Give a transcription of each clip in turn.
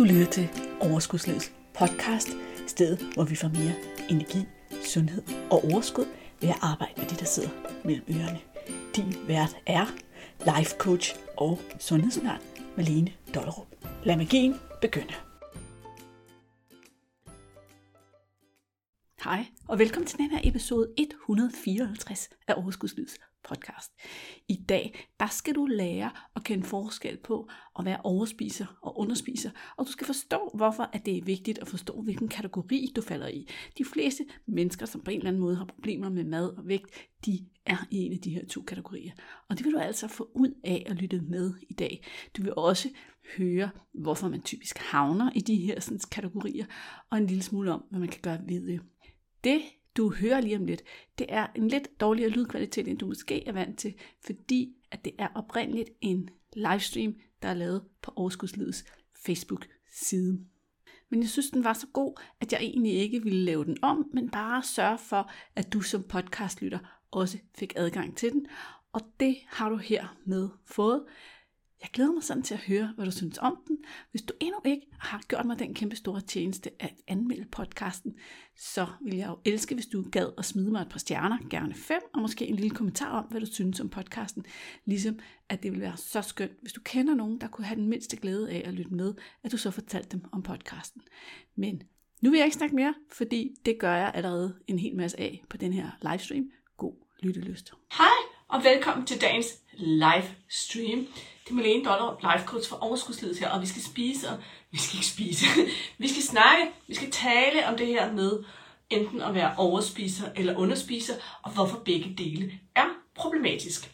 Du lytter til Overskudslivets podcast, stedet hvor vi får mere energi, sundhed og overskud ved at arbejde med det, der sidder mellem ørerne. Din vært er life coach og sundhedsundern Malene Dollerup. Lad magien begynde. Hej, og velkommen til den her episode 154 af Overskudslivets podcast. I dag, der skal du lære at kende forskel på at være overspiser og underspiser, og du skal forstå, hvorfor at det er vigtigt at forstå, hvilken kategori du falder i. De fleste mennesker, som på en eller anden måde har problemer med mad og vægt, de er i en af de her to kategorier. Og det vil du altså få ud af at lytte med i dag. Du vil også høre, hvorfor man typisk havner i de her sådan, kategorier, og en lille smule om, hvad man kan gøre ved det. Det du hører lige om lidt, det er en lidt dårligere lydkvalitet, end du måske er vant til, fordi at det er oprindeligt en livestream, der er lavet på Overskudslivets Facebook-side. Men jeg synes, den var så god, at jeg egentlig ikke ville lave den om, men bare sørge for, at du som podcastlytter også fik adgang til den. Og det har du her med fået. Jeg glæder mig sådan til at høre, hvad du synes om den. Hvis du endnu ikke har gjort mig den kæmpe store tjeneste at anmelde podcasten, så vil jeg jo elske, hvis du gad at smide mig et par stjerner, gerne fem, og måske en lille kommentar om, hvad du synes om podcasten. Ligesom at det vil være så skønt, hvis du kender nogen, der kunne have den mindste glæde af at lytte med, at du så fortalte dem om podcasten. Men nu vil jeg ikke snakke mere, fordi det gør jeg allerede en hel masse af på den her livestream. God lyttelyst. Hej og velkommen til dagens livestream. Det er Malene Dollar, life coach for overskudslivet her, og vi skal spise, og vi skal ikke spise. vi skal snakke, vi skal tale om det her med enten at være overspiser eller underspiser, og hvorfor begge dele er problematisk.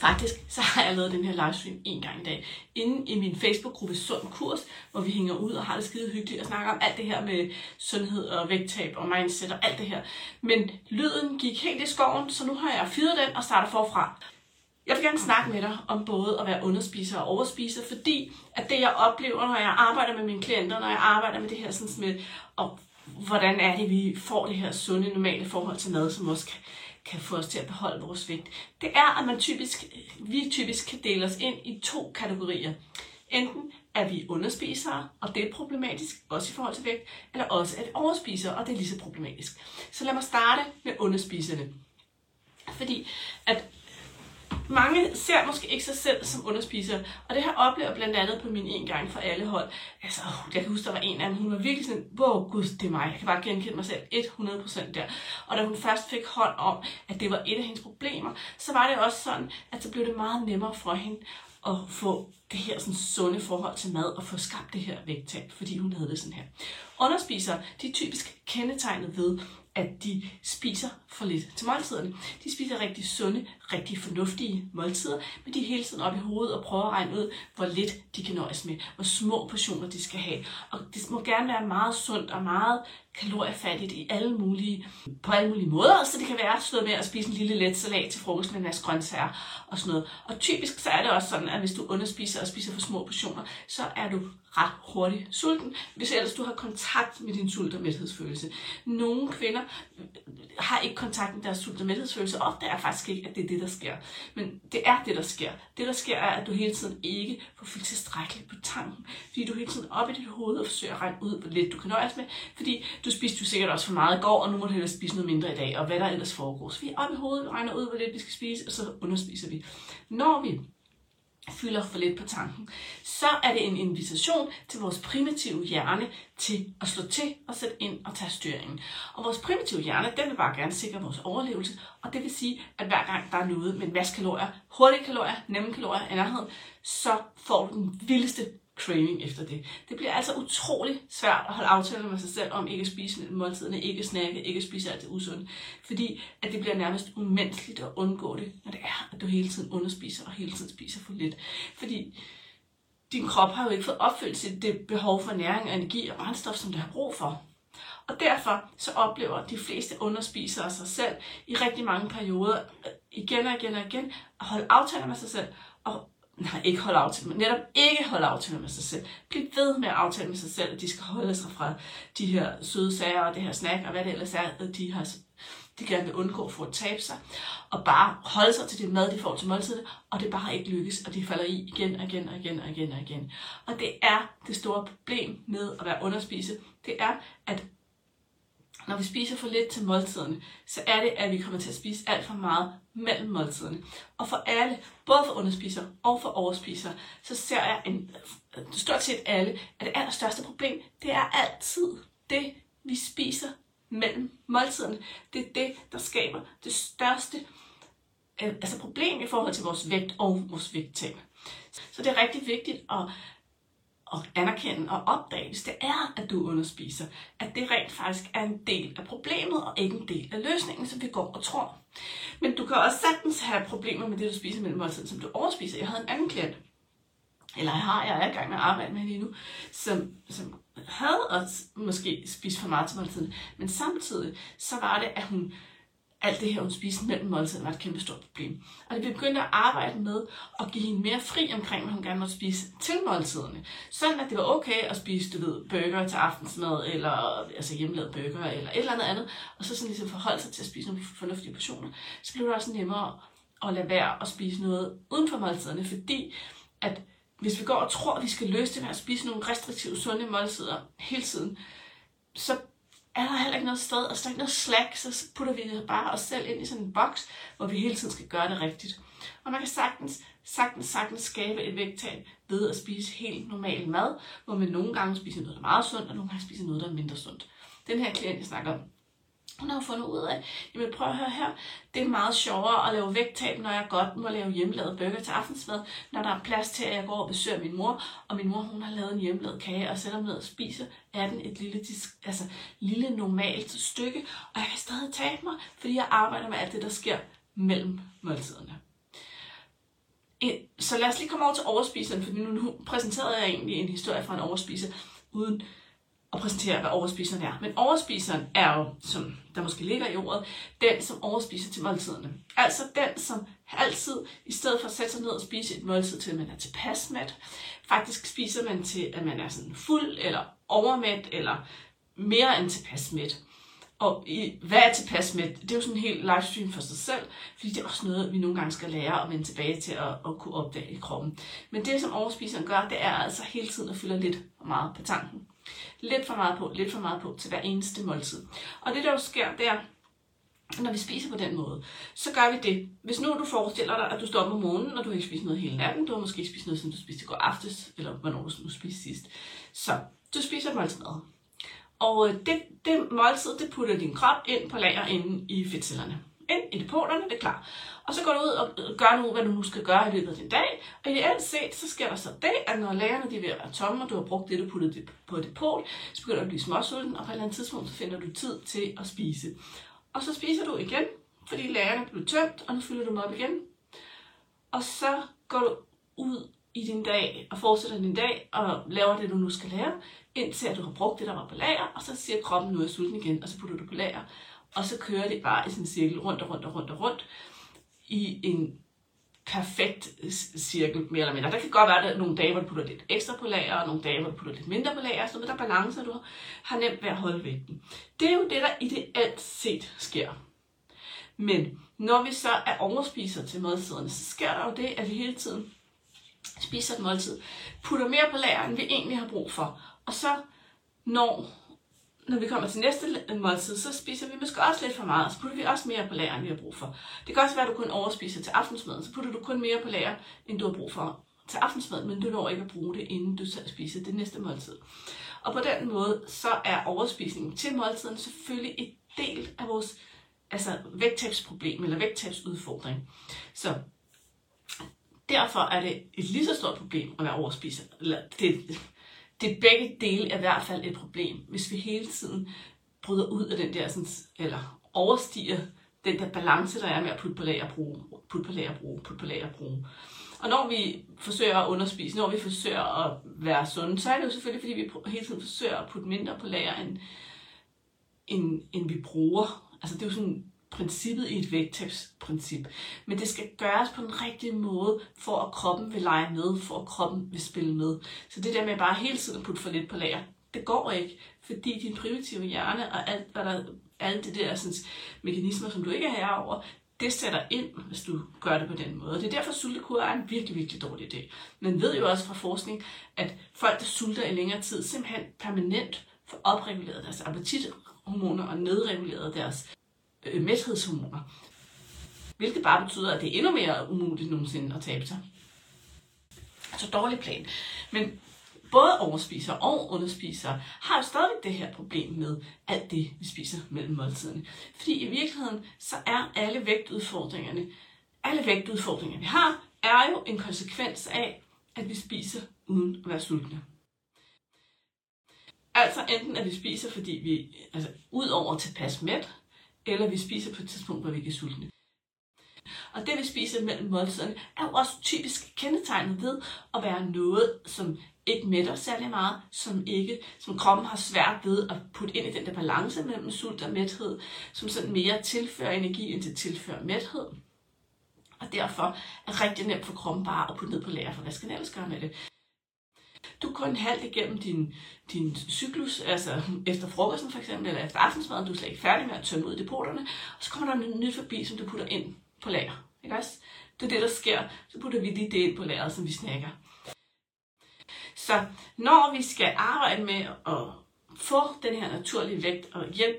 Faktisk så har jeg lavet den her livestream en gang i dag, inde i min Facebook-gruppe Sund Kurs, hvor vi hænger ud og har det skide hyggeligt og snakker om alt det her med sundhed og vægttab og mindset og alt det her. Men lyden gik helt i skoven, så nu har jeg fyret den og starter forfra. Jeg vil gerne snakke med dig om både at være underspiser og overspiser, fordi at det jeg oplever, når jeg arbejder med mine klienter, når jeg arbejder med det her sådan med, og hvordan er det, vi får det her sunde, normale forhold til mad, som også kan, kan få os til at beholde vores vægt, det er, at man typisk, vi typisk kan dele os ind i to kategorier. Enten er vi underspisere, og det er problematisk, også i forhold til vægt, eller også er det overspisere, og det er lige så problematisk. Så lad mig starte med underspiserne. Fordi at mange ser måske ikke sig selv som underspiser, og det har jeg oplevet blandt andet på min en gang for alle hold. Altså, uh, jeg kan huske, der var en af dem, hun var virkelig sådan, wow, gud, det er mig. Jeg kan bare genkende mig selv 100% der. Og da hun først fik hånd om, at det var et af hendes problemer, så var det også sådan, at så blev det meget nemmere for hende at få det her sådan sunde forhold til mad og få skabt det her vægttab, fordi hun havde det sådan her. Underspisere, de er typisk kendetegnet ved, at de spiser for lidt til måltiderne. De spiser rigtig sunde, rigtig fornuftige måltider, men de er hele tiden op i hovedet og prøver at regne ud, hvor lidt de kan nøjes med, hvor små portioner de skal have. Og det må gerne være meget sundt og meget kaloriefattigt i alle mulige, på alle mulige måder, så det kan være sådan med at spise en lille let salat til frokost med en masse grøntsager og sådan noget. Og typisk så er det også sådan, at hvis du underspiser og spiser for små portioner, så er du ret hurtigt sulten, hvis ellers du har kontakt med din sult- og mæthedsfølelse. Nogle kvinder har ikke kontakt med deres sult- og mæthedsfølelse, og det er faktisk ikke, at det er det, der sker. Men det er det, der sker. Det, der sker, er, at du hele tiden ikke får fyldt tilstrækkeligt på tanken, fordi du hele tiden op i dit hoved og forsøger at regne ud, hvor lidt du kan nøjes med, fordi du spiste jo sikkert også for meget i går, og nu må du hellere spise noget mindre i dag, og hvad der ellers foregår. Så vi er op i hovedet, regner ud, hvor lidt vi skal spise, og så underspiser vi. Når vi fylder for lidt på tanken, så er det en invitation til vores primitive hjerne til at slå til og sætte ind og tage styringen. Og vores primitive hjerne, den vil bare gerne sikre vores overlevelse, og det vil sige, at hver gang der er noget med en masse kalorier, hurtige kalorier, nemme kalorier i nærheden, så får du den vildeste craving efter det. Det bliver altså utrolig svært at holde aftaler med sig selv om ikke at spise måltiderne, ikke snakke, ikke at spise alt det usunde. Fordi at det bliver nærmest umenneskeligt at undgå det, når det er, at du hele tiden underspiser og hele tiden spiser for lidt. Fordi din krop har jo ikke fået opfyldt sit det behov for næring og energi og brændstof, som det har brug for. Og derfor så oplever de fleste underspisere sig selv i rigtig mange perioder igen og igen og igen at holde aftaler med sig selv og nej, ikke holde aftale med, netop ikke holde aftale med sig selv. Bliv ved med at aftale med sig selv, at de skal holde sig fra de her søde sager og det her snack og hvad det ellers er, de har de gerne vil undgå for at tabe sig, og bare holde sig til det mad, de får til måltidet, og det bare ikke lykkes, og de falder i igen og igen og igen og igen og igen. Og det er det store problem med at være underspise, det er, at når vi spiser for lidt til måltiderne, så er det, at vi kommer til at spise alt for meget mellem måltiderne. Og for alle, både for underspiser og for overspiser, så ser jeg en, stort set alle, at det allerstørste problem, det er altid det, vi spiser mellem måltiderne. Det er det, der skaber det største øh, altså problem i forhold til vores vægt og vores vægttab. Så det er rigtig vigtigt at at anerkende og opdage, hvis det er, at du underspiser, at det rent faktisk er en del af problemet og ikke en del af løsningen, som vi går og tror. Men du kan også sagtens have problemer med det, du spiser mellem måltiden, som du overspiser. Jeg havde en anden klient, eller jeg har, jeg er i gang med at arbejde med lige nu, som, som havde også måske spist for meget til måltiden, men samtidig så var det, at hun alt det her, hun spiste mellem måltiden, var et kæmpe stort problem. Og det begyndte at arbejde med at give hende mere fri omkring, hvad hun gerne måtte spise til måltiderne. Sådan at det var okay at spise, du ved, burger til aftensmad, eller altså hjemmelavet burger, eller et eller andet andet, og så sådan ligesom forholde sig til at spise nogle fornuftige portioner. Så blev det også nemmere at lade være at spise noget uden for måltiderne, fordi at hvis vi går og tror, at vi skal løse det med at spise nogle restriktive, sunde måltider hele tiden, så er der heller ikke noget sted, altså, og så er der ikke noget slack, så putter vi det bare os selv ind i sådan en boks, hvor vi hele tiden skal gøre det rigtigt. Og man kan sagtens, sagtens, sagtens skabe et vægttab ved at spise helt normal mad, hvor man nogle gange spiser noget, der er meget sundt, og nogle gange spiser noget, der er mindre sundt. Den her klient, jeg snakker om, hun har fundet ud af, jamen prøv at høre her, det er meget sjovere at lave vægttab, når jeg godt må lave hjemmelavet burger til aftensmad, når der er plads til, at jeg går og besøger min mor, og min mor hun har lavet en hjemmelavet kage og sætter ned og spiser er den et lille, altså, lille normalt stykke, og jeg kan stadig tabe mig, fordi jeg arbejder med alt det, der sker mellem måltiderne. Øh, så lad os lige komme over til overspiseren, for nu præsenterede jeg egentlig en historie fra en overspiser, uden at præsentere, hvad overspiseren er. Men overspiseren er jo, som der måske ligger i ordet, den, som overspiser til måltiderne. Altså den, som altid, i stedet for at sætte sig ned og spise et måltid til, at man er tilpas mæt, faktisk spiser man til, at man er sådan fuld, eller overmæt, eller mere end tilpas mæt. Og i, hvad er tilpas med? Det er jo sådan en helt livestream for sig selv, fordi det er også noget, vi nogle gange skal lære at vende tilbage til at, at kunne opdage i kroppen. Men det, som overspiseren gør, det er altså hele tiden at fylde lidt for meget på tanken. Lidt for meget på, lidt for meget på til hver eneste måltid. Og det der jo sker, det er, når vi spiser på den måde, så gør vi det. Hvis nu du forestiller dig, at du står op om morgenen, og du har ikke spist noget hele natten, du har måske ikke spist noget, som du spiste i går aftes, eller hvornår du nu spiste sidst. Så du spiser måltid mad. Og øh, det, det måltid, det putter din krop ind på lager inde i fedtcellerne. Ind i depoterne, det er klar. Og så går du ud og øh, gør nu, hvad du nu skal gøre i løbet af din dag. Og ideelt set, så sker der så det, at når lagerne de er ved at være tomme, og du har brugt det, du puttede på depot, så begynder du at blive småsulten, og på et eller andet tidspunkt, så finder du tid til at spise. Og så spiser du igen, fordi lagerne bliver tømt, og nu fylder du dem op igen. Og så går du ud i din dag og fortsætter din dag og laver det, du nu skal lære, indtil at du har brugt det, der var på lager, og så siger kroppen, nu er jeg sulten igen, og så putter du på lager. Og så kører det bare i sådan en cirkel rundt og rundt og rundt og rundt i en perfekt cirkel, mere eller mindre. Der kan godt være, at der er nogle dage, hvor du putter lidt ekstra på lager, og nogle dage, hvor du putter lidt mindre på lager, så med der balance, du har nemt ved at holde vægten. Det er jo det, der ideelt set sker. Men når vi så er overspiser til måltiderne, så sker der jo det, at vi hele tiden spiser et måltid, putter mere på lager, end vi egentlig har brug for. Og så når, når vi kommer til næste måltid, så spiser vi måske også lidt for meget, og så putter vi også mere på lager, end vi har brug for. Det kan også være, at du kun overspiser til aftensmaden, så putter du kun mere på lager, end du har brug for til aftensmaden, men du når ikke at bruge det, inden du spiser det næste måltid. Og på den måde, så er overspisningen til måltiden selvfølgelig et del af vores altså vægttabsproblem eller vægttabsudfordring. Så derfor er det et lige så stort problem at være overspiser. Eller det, det er begge dele er i hvert fald et problem, hvis vi hele tiden bryder ud af den der, sådan, eller overstiger den der balance, der er med at putte på lager og bruge, putte på lager og bruge, putte på lager og bruge. Og når vi forsøger at underspise, når vi forsøger at være sunde, så er det jo selvfølgelig, fordi vi hele tiden forsøger at putte mindre på lager, end, end, end vi bruger. Altså det er jo sådan princippet i et vægttabsprincip. Men det skal gøres på den rigtige måde, for at kroppen vil lege med, for at kroppen vil spille med. Så det der med bare hele tiden at putte for lidt på lager, det går ikke, fordi din primitive hjerne og alt, hvad der alle de der sådan, mekanismer, som du ikke er herover, det sætter ind, hvis du gør det på den måde. Det er derfor, sultekur er en virkelig, virkelig dårlig idé. Man ved jo også fra forskning, at folk, der sulter i længere tid, simpelthen permanent får opreguleret deres appetithormoner og nedreguleret deres øh, mæthedshormoner. Hvilket bare betyder, at det er endnu mere umuligt nogensinde at tabe sig. Så dårlig plan. Men både overspiser og underspiser har jo stadig det her problem med alt det, vi spiser mellem måltiderne. Fordi i virkeligheden, så er alle vægtudfordringerne, alle vægtudfordringer, vi har, er jo en konsekvens af, at vi spiser uden at være sultne. Altså enten at vi spiser, fordi vi altså, ud over tilpas mæt, eller vi spiser på et tidspunkt, hvor vi ikke er sultne. Og det, vi spiser mellem måltiderne, er jo også typisk kendetegnet ved at være noget, som ikke mætter særlig meget, som ikke, som kroppen har svært ved at putte ind i den der balance mellem sult og mæthed, som sådan mere tilfører energi, end det tilfører mæthed. Og derfor er rigtig nemt for kroppen bare at putte ned på lager, for hvad skal den ellers gøre med det? Du er kun halvt igennem din, din cyklus, altså efter frokosten for eksempel, eller efter aftensmaden, du er slet ikke færdig med at tømme ud i depoterne, og så kommer der noget nyt forbi, som du putter ind på lager. Ikke også? Det er det, der sker. Så putter vi lige det ind på lageret, som vi snakker. Så når vi skal arbejde med at få den her naturlige vægt og hjælp,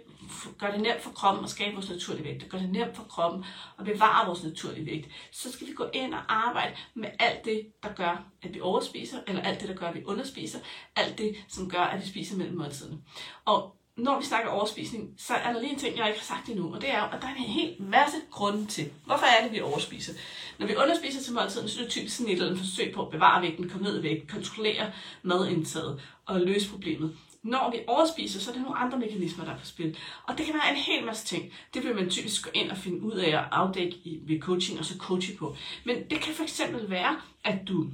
gør det nemt for kroppen at skabe vores naturlige vægt, og gør det nemt for kroppen at bevare vores naturlige vægt, så skal vi gå ind og arbejde med alt det, der gør, at vi overspiser, eller alt det, der gør, at vi underspiser, alt det, som gør, at vi spiser mellem måltiderne. Og når vi snakker overspisning, så er der lige en ting, jeg ikke har sagt endnu, og det er at der er en hel masse grunde til, hvorfor er det, vi overspiser. Når vi underspiser til måltiden, så er det typisk sådan et eller andet forsøg på at bevare vægten, komme ned i vægt, kontrollere madindtaget og løse problemet. Når vi overspiser, så er der nogle andre mekanismer, der er på spil. Og det kan være en hel masse ting. Det vil man typisk gå ind og finde ud af at afdække i, ved coaching, og så coache på. Men det kan for eksempel være, at du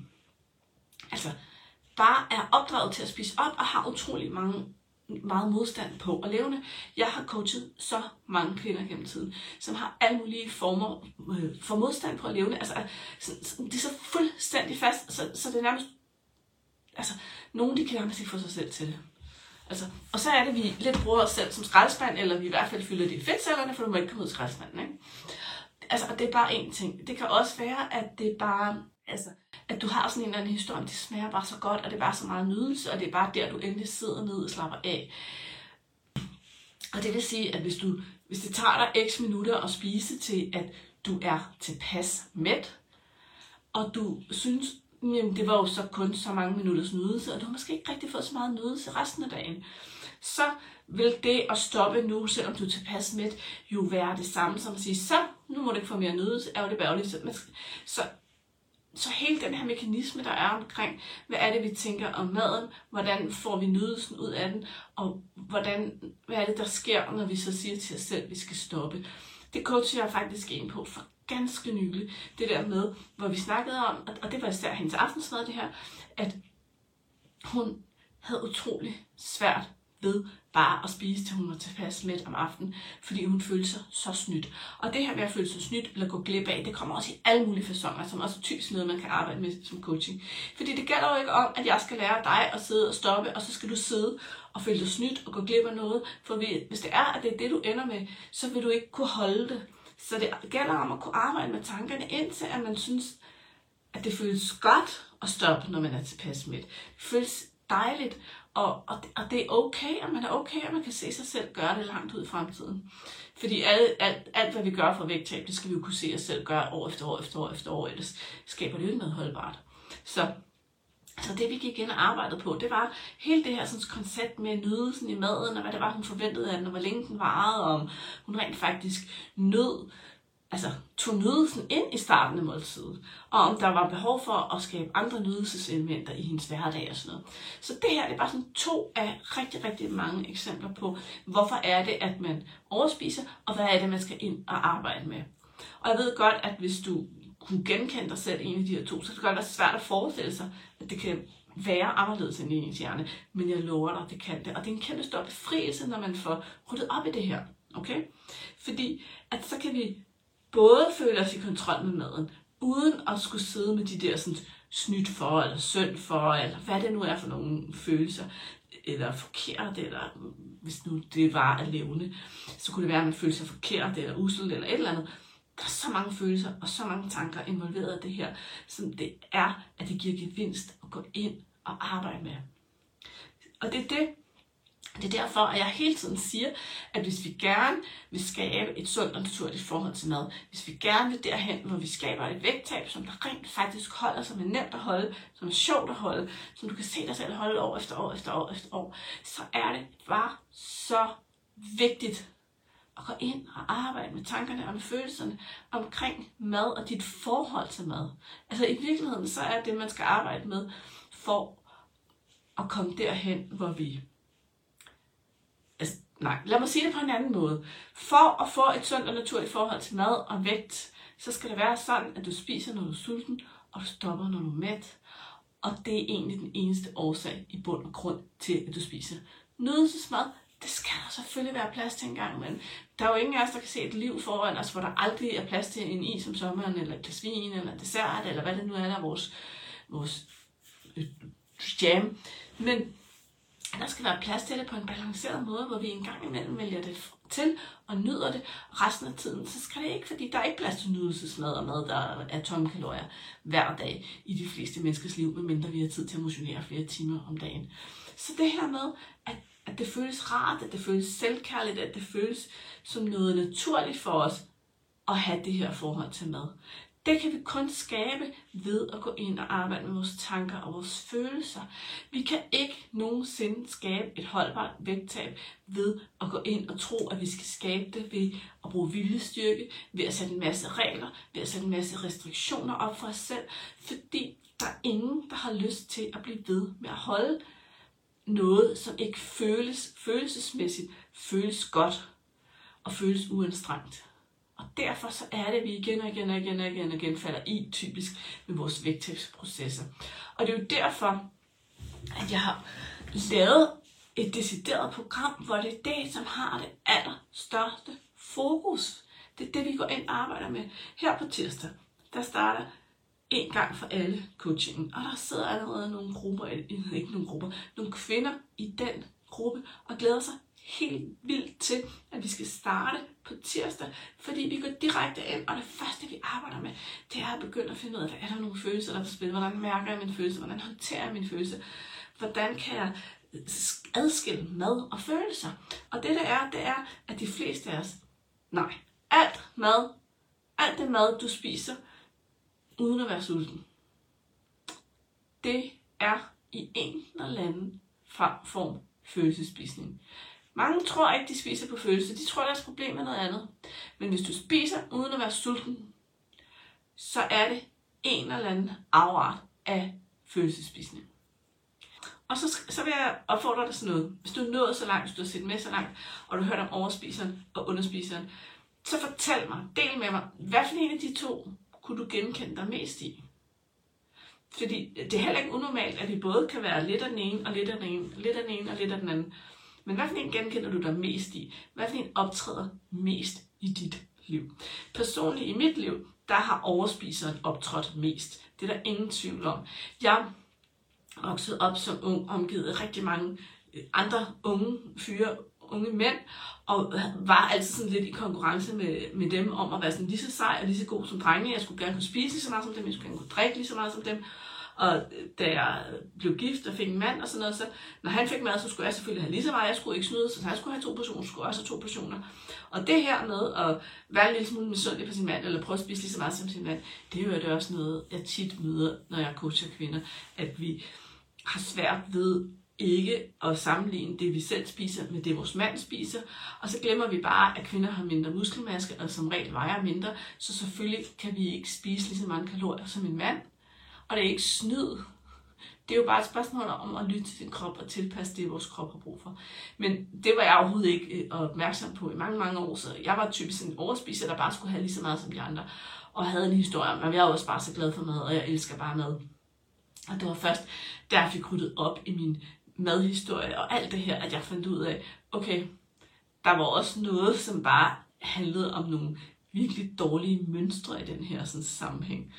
altså, bare er opdraget til at spise op og har utrolig mange meget modstand på at levende. Jeg har coachet så mange kvinder gennem tiden, som har alle mulige former øh, for modstand på at levende. Altså, så, det er så fuldstændig fast, så, så det er nærmest... Altså, nogen de kan nærmest ikke få sig selv til det. Altså, og så er det, at vi lidt bruger os selv som skraldespand, eller vi i hvert fald fylder det i fedtcellerne, for du må ikke komme ud af skraldespanden. Ikke? Altså, og det er bare én ting. Det kan også være, at det bare Altså, at du har sådan en eller anden historie, det smager bare så godt, og det er bare så meget nydelse, og det er bare der, du endelig sidder ned og slapper af. Og det vil sige, at hvis, du, hvis det tager dig x minutter at spise til, at du er tilpas mæt, og du synes, jamen det var jo så kun så mange minutters nydelse, og du har måske ikke rigtig fået så meget nydelse resten af dagen, så vil det at stoppe nu, selvom du er tilpas med, jo være det samme som at sige, så nu må du ikke få mere nydelse, er jo det bærligt. Så, så så hele den her mekanisme, der er omkring, hvad er det, vi tænker om maden, hvordan får vi nydelsen ud af den, og hvordan, hvad er det, der sker, når vi så siger til os selv, at vi skal stoppe. Det coacher jeg faktisk en på for ganske nylig. Det der med, hvor vi snakkede om, og det var især hendes aftensmad det her, at hun havde utrolig svært ved bare at spise, til hun var tilpas mæt om aftenen, fordi hun følte sig så snydt. Og det her med at føle sig snydt eller gå glip af, det kommer også i alle mulige fasonger, som også er typisk noget, man kan arbejde med som coaching. Fordi det gælder jo ikke om, at jeg skal lære dig at sidde og stoppe, og så skal du sidde og føle dig snydt og gå glip af noget. For hvis det er, at det er det, du ender med, så vil du ikke kunne holde det. Så det gælder om at kunne arbejde med tankerne, indtil at man synes, at det føles godt at stoppe, når man er tilpas med. Det føles dejligt og, og, og det er okay, og man er okay, at man kan se sig selv gøre det langt ud i fremtiden. Fordi alt, alt, alt hvad vi gør for vægttab, det skal vi jo kunne se os selv gøre år efter år efter år efter år, ellers skaber det jo ikke noget holdbart. Så, så det vi gik ind og arbejdede på, det var hele det her sådan, koncept med nydelsen i maden, og hvad det var, hun forventede af den, og hvor længe den varede, og om hun rent faktisk nød altså, tog nydelsen ind i starten af måltidet, og om der var behov for at skabe andre nydelseselementer i hendes hverdag og sådan noget. Så det her det er bare sådan to af rigtig, rigtig mange eksempler på, hvorfor er det, at man overspiser, og hvad er det, man skal ind og arbejde med. Og jeg ved godt, at hvis du kunne genkende dig selv en af de her to, så kan det godt være svært at forestille sig, at det kan være anderledes end i ens hjerne. Men jeg lover dig, det kan det. Og det er en kæmpe stor befrielse, når man får ryddet op i det her. Okay? Fordi at så kan vi både føle os i kontrol med maden, uden at skulle sidde med de der sådan, snydt for, eller synd for, eller hvad det nu er for nogle følelser. eller forkert, eller hvis nu det var at levende, så kunne det være, at man følte sig forkert, eller usel, eller et eller andet. Der er så mange følelser og så mange tanker involveret i det her, som det er, at det giver gevinst at gå ind og arbejde med. Og det er det, det er derfor, at jeg hele tiden siger, at hvis vi gerne vil skabe et sundt og naturligt forhold til mad, hvis vi gerne vil derhen, hvor vi skaber et vægttab, som der rent faktisk holder, som er nemt at holde, som er sjovt at holde, som du kan se dig selv holde år efter år efter år efter år, så er det bare så vigtigt at gå ind og arbejde med tankerne og med følelserne omkring mad og dit forhold til mad. Altså i virkeligheden, så er det, man skal arbejde med for at komme derhen, hvor vi altså, nej, lad mig sige det på en anden måde. For at få et sundt og naturligt forhold til mad og vægt, så skal det være sådan, at du spiser, når du er sulten, og du stopper, når du er mæt. Og det er egentlig den eneste årsag i bund og grund til, at du spiser. Nydelsesmad, det skal der selvfølgelig være plads til engang, men der er jo ingen af os, der kan se et liv foran os, hvor der aldrig er plads til en is om sommeren, eller et glas vin, eller en dessert, eller hvad det nu er, der er vores, vores øh, jam. Men der skal være plads til det på en balanceret måde, hvor vi en gang imellem vælger det til og nyder det. Resten af tiden, så skal det ikke, fordi der er ikke plads til nydelsesmad og mad, der er tomme kalorier hver dag i de fleste menneskers liv, medmindre vi har tid til at motionere flere timer om dagen. Så det her med, at, at det føles rart, at det føles selvkærligt, at det føles som noget naturligt for os at have det her forhold til mad. Det kan vi kun skabe ved at gå ind og arbejde med vores tanker og vores følelser. Vi kan ikke nogensinde skabe et holdbart vægttab ved at gå ind og tro, at vi skal skabe det ved at bruge viljestyrke, ved at sætte en masse regler, ved at sætte en masse restriktioner op for os selv, fordi der er ingen, der har lyst til at blive ved med at holde noget, som ikke føles følelsesmæssigt, føles godt og føles uanstrengt. Og derfor så er det, at vi igen og igen og igen og igen, og igen falder i, typisk med vores vægttabsprocesser. Og det er jo derfor, at jeg har lavet et decideret program, hvor det er det, som har det allerstørste fokus. Det er det, vi går ind og arbejder med. Her på tirsdag, der starter en gang for alle coachingen. Og der sidder allerede nogle grupper, øh, ikke nogle grupper, nogle kvinder i den gruppe og glæder sig helt vildt til, at vi skal starte på tirsdag, fordi vi går direkte ind, og det første, vi arbejder med, det er at begynde at finde ud af, hvad er der nogle følelser, der er på spil, hvordan mærker jeg min følelse, hvordan håndterer jeg min følelse, hvordan kan jeg adskille mad og følelser. Og det der er, det er, at de fleste af os, nej, alt mad, alt det mad, du spiser, uden at være sulten, det er i en eller anden form følelsespisning. Mange tror ikke, de spiser på følelse. De tror, deres problem er noget andet. Men hvis du spiser uden at være sulten, så er det en eller anden afart af følelsespisning. Og så, så vil jeg opfordre dig sådan noget. Hvis du er nået så langt, hvis du har set med så langt, og du har hørt om overspiseren og underspiseren, så fortæl mig, del med mig, hvad for en af de to kunne du genkende dig mest i? Fordi det er heller ikke unormalt, at vi både kan være lidt af den ene, og lidt af den ene, lidt af den ene, og lidt af den anden. Men hvad for en genkender du dig mest i? Hvad for en optræder mest i dit liv? Personligt i mit liv, der har overspiseren optrådt mest. Det er der ingen tvivl om. Jeg voksede op som ung, omgivet af rigtig mange andre unge fyre, unge mænd, og var altid sådan lidt i konkurrence med, med dem om at være sådan lige så sej og lige så god som drenge. Jeg skulle gerne kunne spise lige så meget som dem, jeg skulle gerne kunne drikke lige så meget som dem. Og øh, da jeg blev gift og fik en mand og sådan noget, så når han fik mad, så skulle jeg selvfølgelig have lige så meget. Jeg skulle ikke snyde, så han skulle have to portioner, skulle også have to portioner. Og det her med at være en lille smule misundelig på sin mand, eller prøve at spise lige så meget som sin mand, det er jo det også noget, jeg tit møder, når jeg coacher kvinder, at vi har svært ved ikke at sammenligne det, vi selv spiser, med det, vores mand spiser. Og så glemmer vi bare, at kvinder har mindre muskelmasse, og som regel vejer mindre, så selvfølgelig kan vi ikke spise lige så mange kalorier som en mand. Og det er ikke snyd. Det er jo bare et spørgsmål om at lytte til sin krop og tilpasse det, vores krop har brug for. Men det var jeg overhovedet ikke øh, opmærksom på i mange, mange år. Så jeg var typisk en overspiser, der bare skulle have lige så meget som de andre. Og havde en historie om, at jeg er også bare så glad for mad, og jeg elsker bare mad. Og det var først, da jeg fik ryddet op i min madhistorie og alt det her, at jeg fandt ud af, okay, der var også noget, som bare handlede om nogle virkelig dårlige mønstre i den her sådan, sammenhæng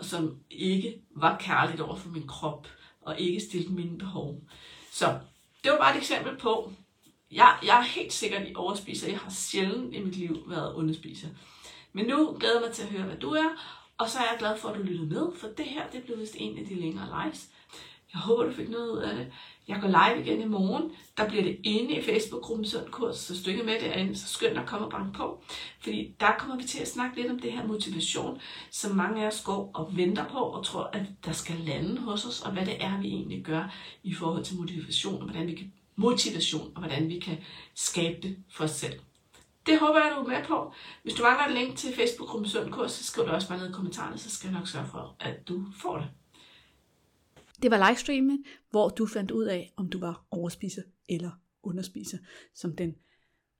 som ikke var kærligt over for min krop, og ikke stillede mine behov. Så det var bare et eksempel på, jeg, jeg er helt sikkert i overspiser. Jeg har sjældent i mit liv været underspiser. Men nu glæder jeg mig til at høre, hvad du er. Og så er jeg glad for, at du lyttede med, for det her det blev vist en af de længere lives. Jeg håber, du fik noget ud af det. Jeg går live igen i morgen. Der bliver det inde i Facebook-gruppen Sund Kurs, så stykke du ikke med derinde, så skynd at komme og banke på. Fordi der kommer vi til at snakke lidt om det her motivation, som mange af os går og venter på og tror, at der skal lande hos os, og hvad det er, vi egentlig gør i forhold til motivation, og hvordan vi kan motivation, og hvordan vi kan skabe det for os selv. Det håber jeg, du er med på. Hvis du mangler et link til Facebook-gruppen Sund Kurs, så skriv det også bare ned i kommentarerne, så skal jeg nok sørge for, at du får det. Det var livestreamen, hvor du fandt ud af, om du var overspiser eller underspiser, som den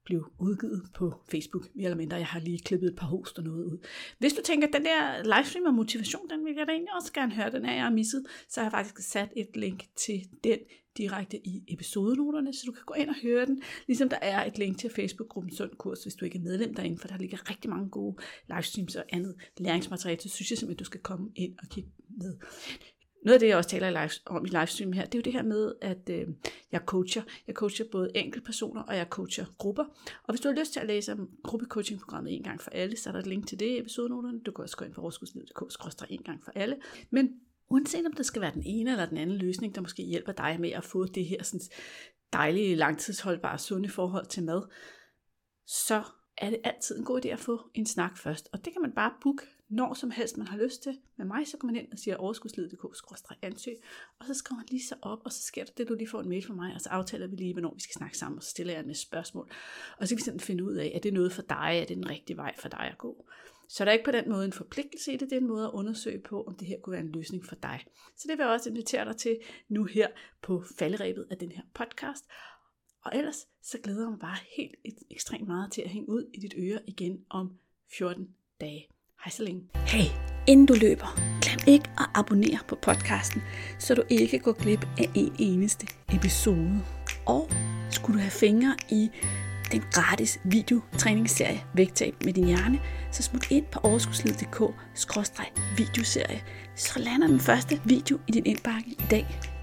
blev udgivet på Facebook, mere eller mindre. Jeg har lige klippet et par host og noget ud. Hvis du tænker, at den der livestream og motivation, den vil jeg da egentlig også gerne høre, den er jeg har misset, så har jeg faktisk sat et link til den direkte i episodenoterne, så du kan gå ind og høre den, ligesom der er et link til Facebook-gruppen Sund Kurs, hvis du ikke er medlem derinde, for der ligger rigtig mange gode livestreams og andet læringsmateriale, så synes jeg simpelthen, at du skal komme ind og kigge med. Noget af det, jeg også taler live, om i livestream her, det er jo det her med, at øh, jeg coacher. Jeg coacher både enkeltpersoner, og jeg coacher grupper. Og hvis du har lyst til at læse om gruppecoachingprogrammet en gang for alle, så er der et link til det i episodenoterne. Du kan også gå ind på overskudslivet.dk en gang for alle. Men uanset om det skal være den ene eller den anden løsning, der måske hjælper dig med at få det her sådan, dejlige, langtidsholdbare, sunde forhold til mad, så er det altid en god idé at få en snak først. Og det kan man bare booke når som helst man har lyst til. Med mig, så går man ind og siger overskudslivet.dk-ansøg, og så skriver man lige så op, og så sker der det, du lige får en mail fra mig, og så aftaler vi lige, hvornår vi skal snakke sammen, og så stiller jeg en spørgsmål. Og så kan vi sådan finde ud af, er det noget for dig, er det den rigtige vej for dig at gå. Så der er ikke på den måde en forpligtelse i det, det er en måde at undersøge på, om det her kunne være en løsning for dig. Så det vil jeg også invitere dig til nu her på falderæbet af den her podcast. Og ellers så glæder jeg mig bare helt ekstremt meget til at hænge ud i dit øre igen om 14 dage. Hej så længe. Hey, inden du løber, glem ikke at abonnere på podcasten, så du ikke går glip af en eneste episode. Og skulle du have fingre i den gratis videotræningsserie Vægtab med din hjerne, så smut ind på overskudslivet.dk videoserie, så lander den første video i din indbakke i dag.